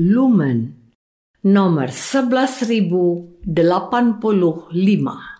Lumen nomor 11085.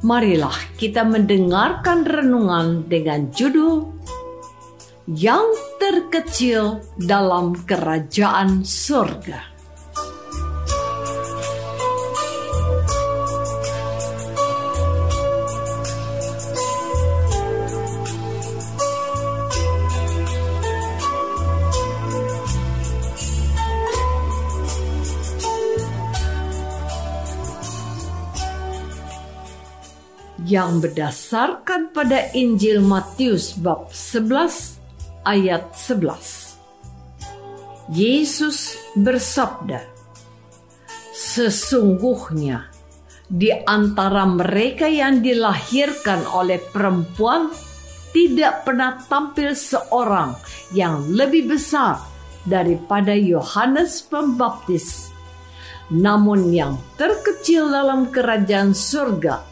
marilah kita mendengarkan renungan dengan judul Yang Terkecil dalam Kerajaan Surga. Yang berdasarkan pada Injil Matius bab 11 ayat 11. Yesus bersabda, Sesungguhnya di antara mereka yang dilahirkan oleh perempuan tidak pernah tampil seorang yang lebih besar daripada Yohanes Pembaptis. Namun yang terkecil dalam kerajaan surga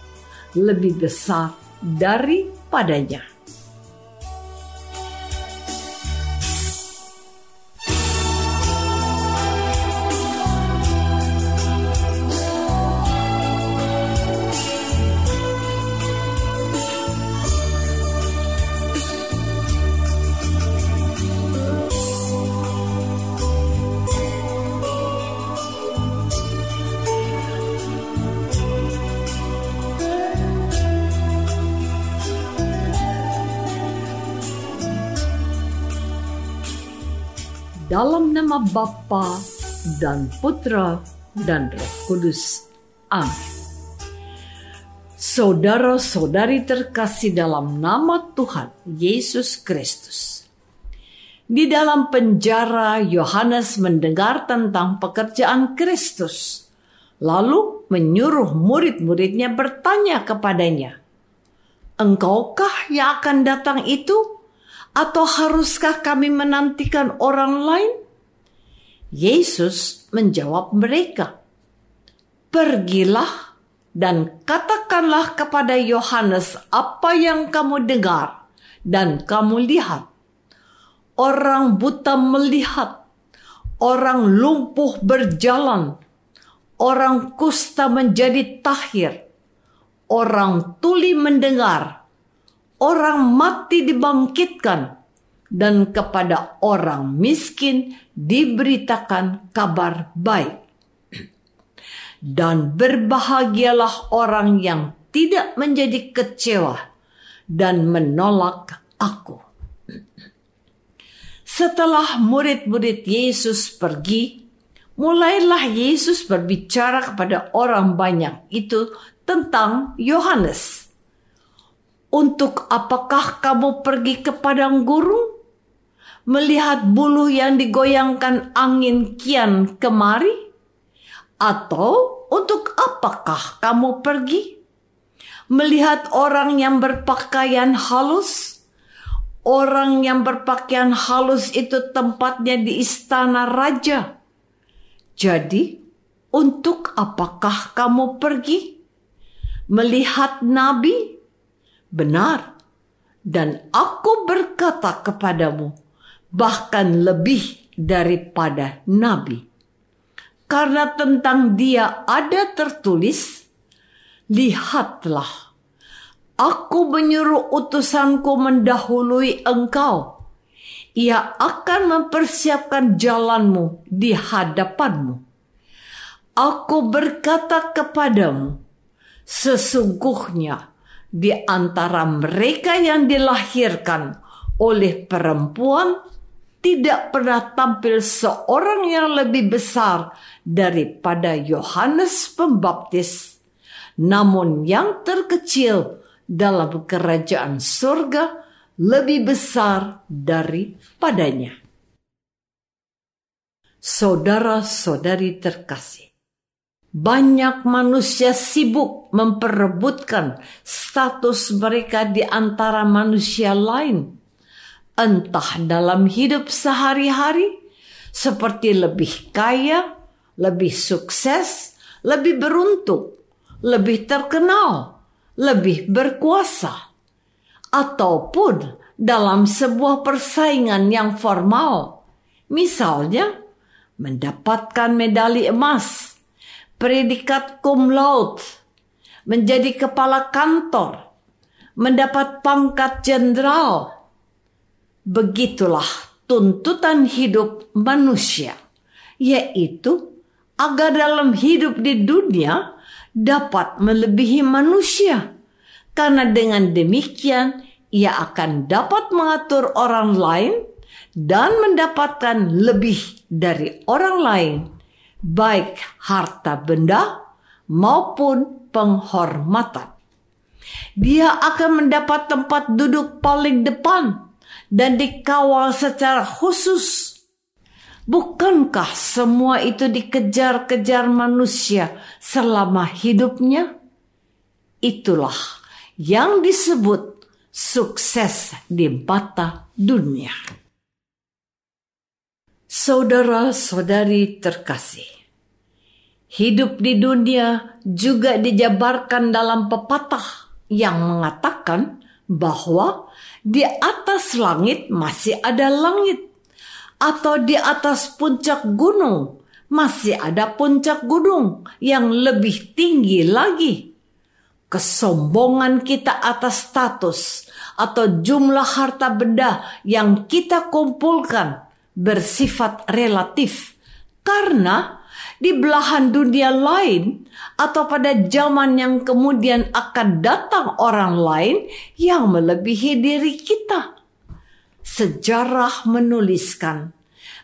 lebih besar daripadanya. Dalam nama Bapa dan Putra dan Roh Kudus. Amin. Saudara-saudari terkasih dalam nama Tuhan Yesus Kristus. Di dalam penjara Yohanes mendengar tentang pekerjaan Kristus, lalu menyuruh murid-muridnya bertanya kepadanya, "Engkaukah yang akan datang itu?" Atau haruskah kami menantikan orang lain? Yesus menjawab mereka, "Pergilah dan katakanlah kepada Yohanes apa yang kamu dengar dan kamu lihat. Orang buta melihat, orang lumpuh berjalan, orang kusta menjadi tahir, orang tuli mendengar, orang mati dibangkitkan, dan kepada orang miskin diberitakan kabar baik. Dan berbahagialah orang yang tidak menjadi kecewa dan menolak aku. Setelah murid-murid Yesus pergi, mulailah Yesus berbicara kepada orang banyak itu tentang Yohanes untuk apakah kamu pergi ke padang gurun? Melihat bulu yang digoyangkan angin kian kemari? Atau untuk apakah kamu pergi? Melihat orang yang berpakaian halus? Orang yang berpakaian halus itu tempatnya di istana raja. Jadi, untuk apakah kamu pergi? Melihat nabi? Benar. Dan aku berkata kepadamu, bahkan lebih daripada nabi karena tentang dia ada tertulis, Lihatlah, aku menyuruh utusanku mendahului engkau. Ia akan mempersiapkan jalanmu di hadapanmu. Aku berkata kepadamu, sesungguhnya di antara mereka yang dilahirkan oleh perempuan tidak pernah tampil seorang yang lebih besar daripada Yohanes Pembaptis. Namun yang terkecil dalam kerajaan surga lebih besar daripadanya. Saudara-saudari terkasih, banyak manusia sibuk memperebutkan status mereka di antara manusia lain. Entah dalam hidup sehari-hari, seperti lebih kaya, lebih sukses, lebih beruntung, lebih terkenal, lebih berkuasa, ataupun dalam sebuah persaingan yang formal, misalnya mendapatkan medali emas, predikat cum laude, menjadi kepala kantor, mendapat pangkat jenderal, Begitulah tuntutan hidup manusia, yaitu agar dalam hidup di dunia dapat melebihi manusia. Karena dengan demikian ia akan dapat mengatur orang lain dan mendapatkan lebih dari orang lain, baik harta benda maupun penghormatan. Dia akan mendapat tempat duduk paling depan dan dikawal secara khusus. Bukankah semua itu dikejar-kejar manusia selama hidupnya? Itulah yang disebut sukses di mata dunia. Saudara-saudari terkasih, hidup di dunia juga dijabarkan dalam pepatah yang mengatakan bahwa di atas langit masih ada langit, atau di atas puncak gunung masih ada puncak gunung yang lebih tinggi lagi. Kesombongan kita atas status atau jumlah harta benda yang kita kumpulkan bersifat relatif karena di belahan dunia lain atau pada zaman yang kemudian akan datang orang lain yang melebihi diri kita. Sejarah menuliskan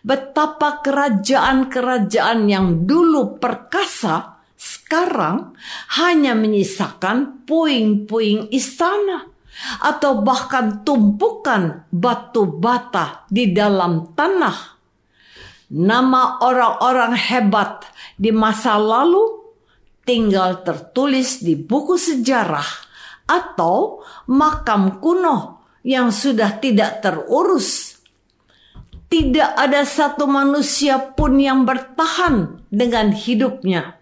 betapa kerajaan-kerajaan yang dulu perkasa sekarang hanya menyisakan puing-puing istana atau bahkan tumpukan batu bata di dalam tanah nama orang-orang hebat di masa lalu tinggal tertulis di buku sejarah atau makam kuno yang sudah tidak terurus. Tidak ada satu manusia pun yang bertahan dengan hidupnya,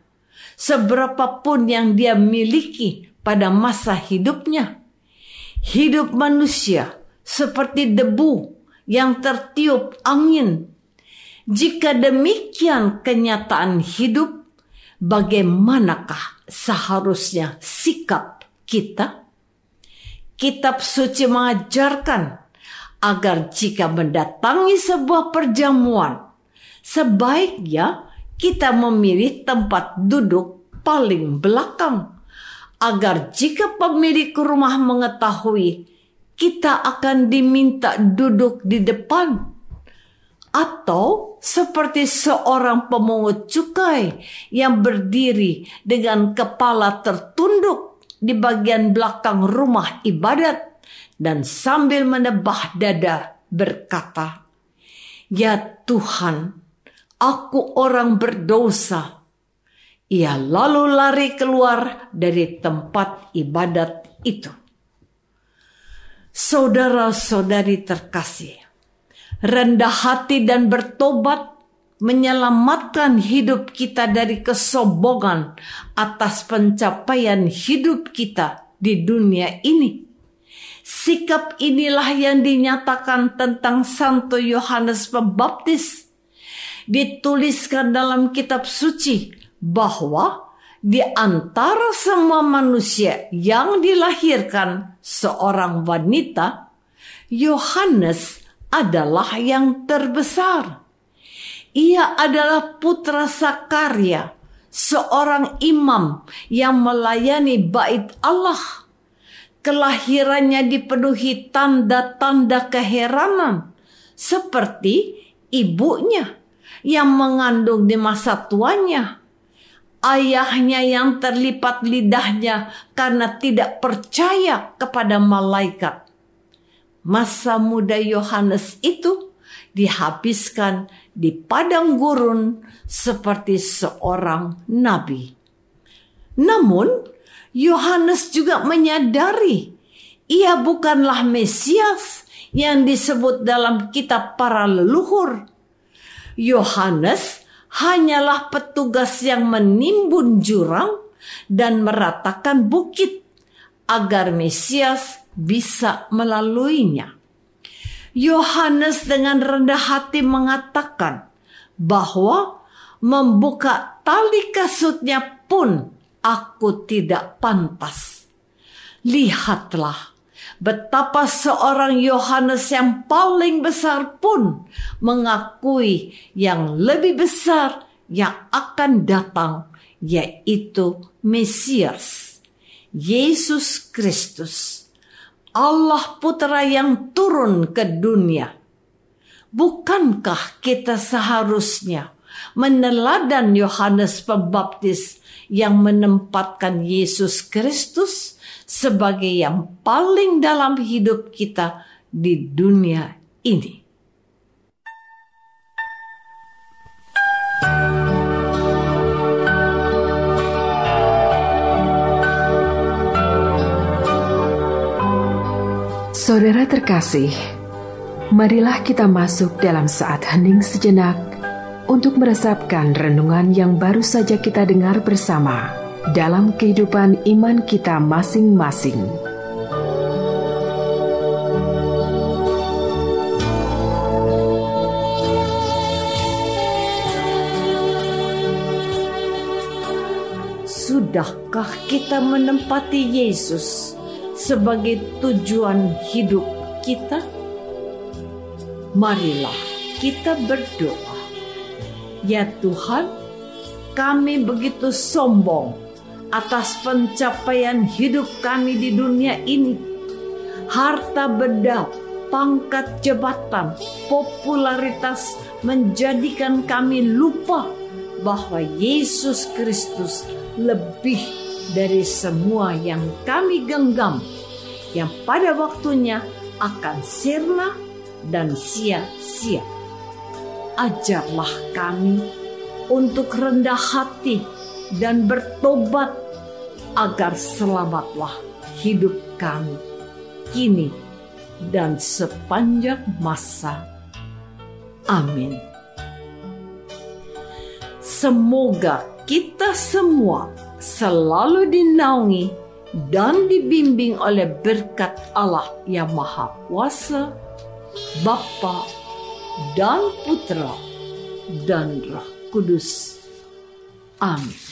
seberapapun yang dia miliki pada masa hidupnya. Hidup manusia seperti debu yang tertiup angin jika demikian kenyataan hidup, bagaimanakah seharusnya sikap kita? Kitab suci mengajarkan agar jika mendatangi sebuah perjamuan, sebaiknya kita memilih tempat duduk paling belakang, agar jika pemilik rumah mengetahui kita akan diminta duduk di depan atau seperti seorang pemungut cukai yang berdiri dengan kepala tertunduk di bagian belakang rumah ibadat dan sambil menebah dada berkata, "Ya Tuhan, aku orang berdosa." Ia lalu lari keluar dari tempat ibadat itu. Saudara-saudari terkasih, rendah hati dan bertobat menyelamatkan hidup kita dari kesombongan atas pencapaian hidup kita di dunia ini. Sikap inilah yang dinyatakan tentang Santo Yohanes Pembaptis. Dituliskan dalam kitab suci bahwa di antara semua manusia yang dilahirkan seorang wanita, Yohanes adalah yang terbesar. Ia adalah putra Sakaria, seorang imam yang melayani bait Allah. Kelahirannya dipenuhi tanda-tanda keheranan, seperti ibunya yang mengandung di masa tuanya ayahnya yang terlipat lidahnya karena tidak percaya kepada malaikat. Masa muda Yohanes itu dihabiskan di padang gurun seperti seorang nabi. Namun, Yohanes juga menyadari ia bukanlah Mesias yang disebut dalam kitab para leluhur. Yohanes hanyalah petugas yang menimbun jurang dan meratakan bukit agar Mesias bisa melaluinya. Yohanes dengan rendah hati mengatakan bahwa membuka tali kasutnya pun aku tidak pantas. Lihatlah betapa seorang Yohanes yang paling besar pun mengakui yang lebih besar yang akan datang, yaitu Mesias, Yesus Kristus, Allah Putra yang turun ke dunia. Bukankah kita seharusnya meneladan Yohanes Pembaptis yang menempatkan Yesus Kristus sebagai yang paling dalam hidup kita di dunia ini. Saudara terkasih, marilah kita masuk dalam saat hening sejenak untuk meresapkan renungan yang baru saja kita dengar bersama dalam kehidupan iman kita masing-masing. Sudahkah kita menempati Yesus sebagai tujuan hidup kita? Marilah kita berdoa. Ya Tuhan, kami begitu sombong atas pencapaian hidup kami di dunia ini. Harta benda, pangkat jabatan, popularitas menjadikan kami lupa bahwa Yesus Kristus lebih dari semua yang kami genggam, yang pada waktunya akan sirna dan sia-sia. Ajarlah kami untuk rendah hati dan bertobat agar selamatlah hidup kami kini dan sepanjang masa. Amin. Semoga kita semua selalu dinaungi dan dibimbing oleh berkat Allah yang Maha Kuasa, Bapa dan Putra dan Roh Kudus. Amin.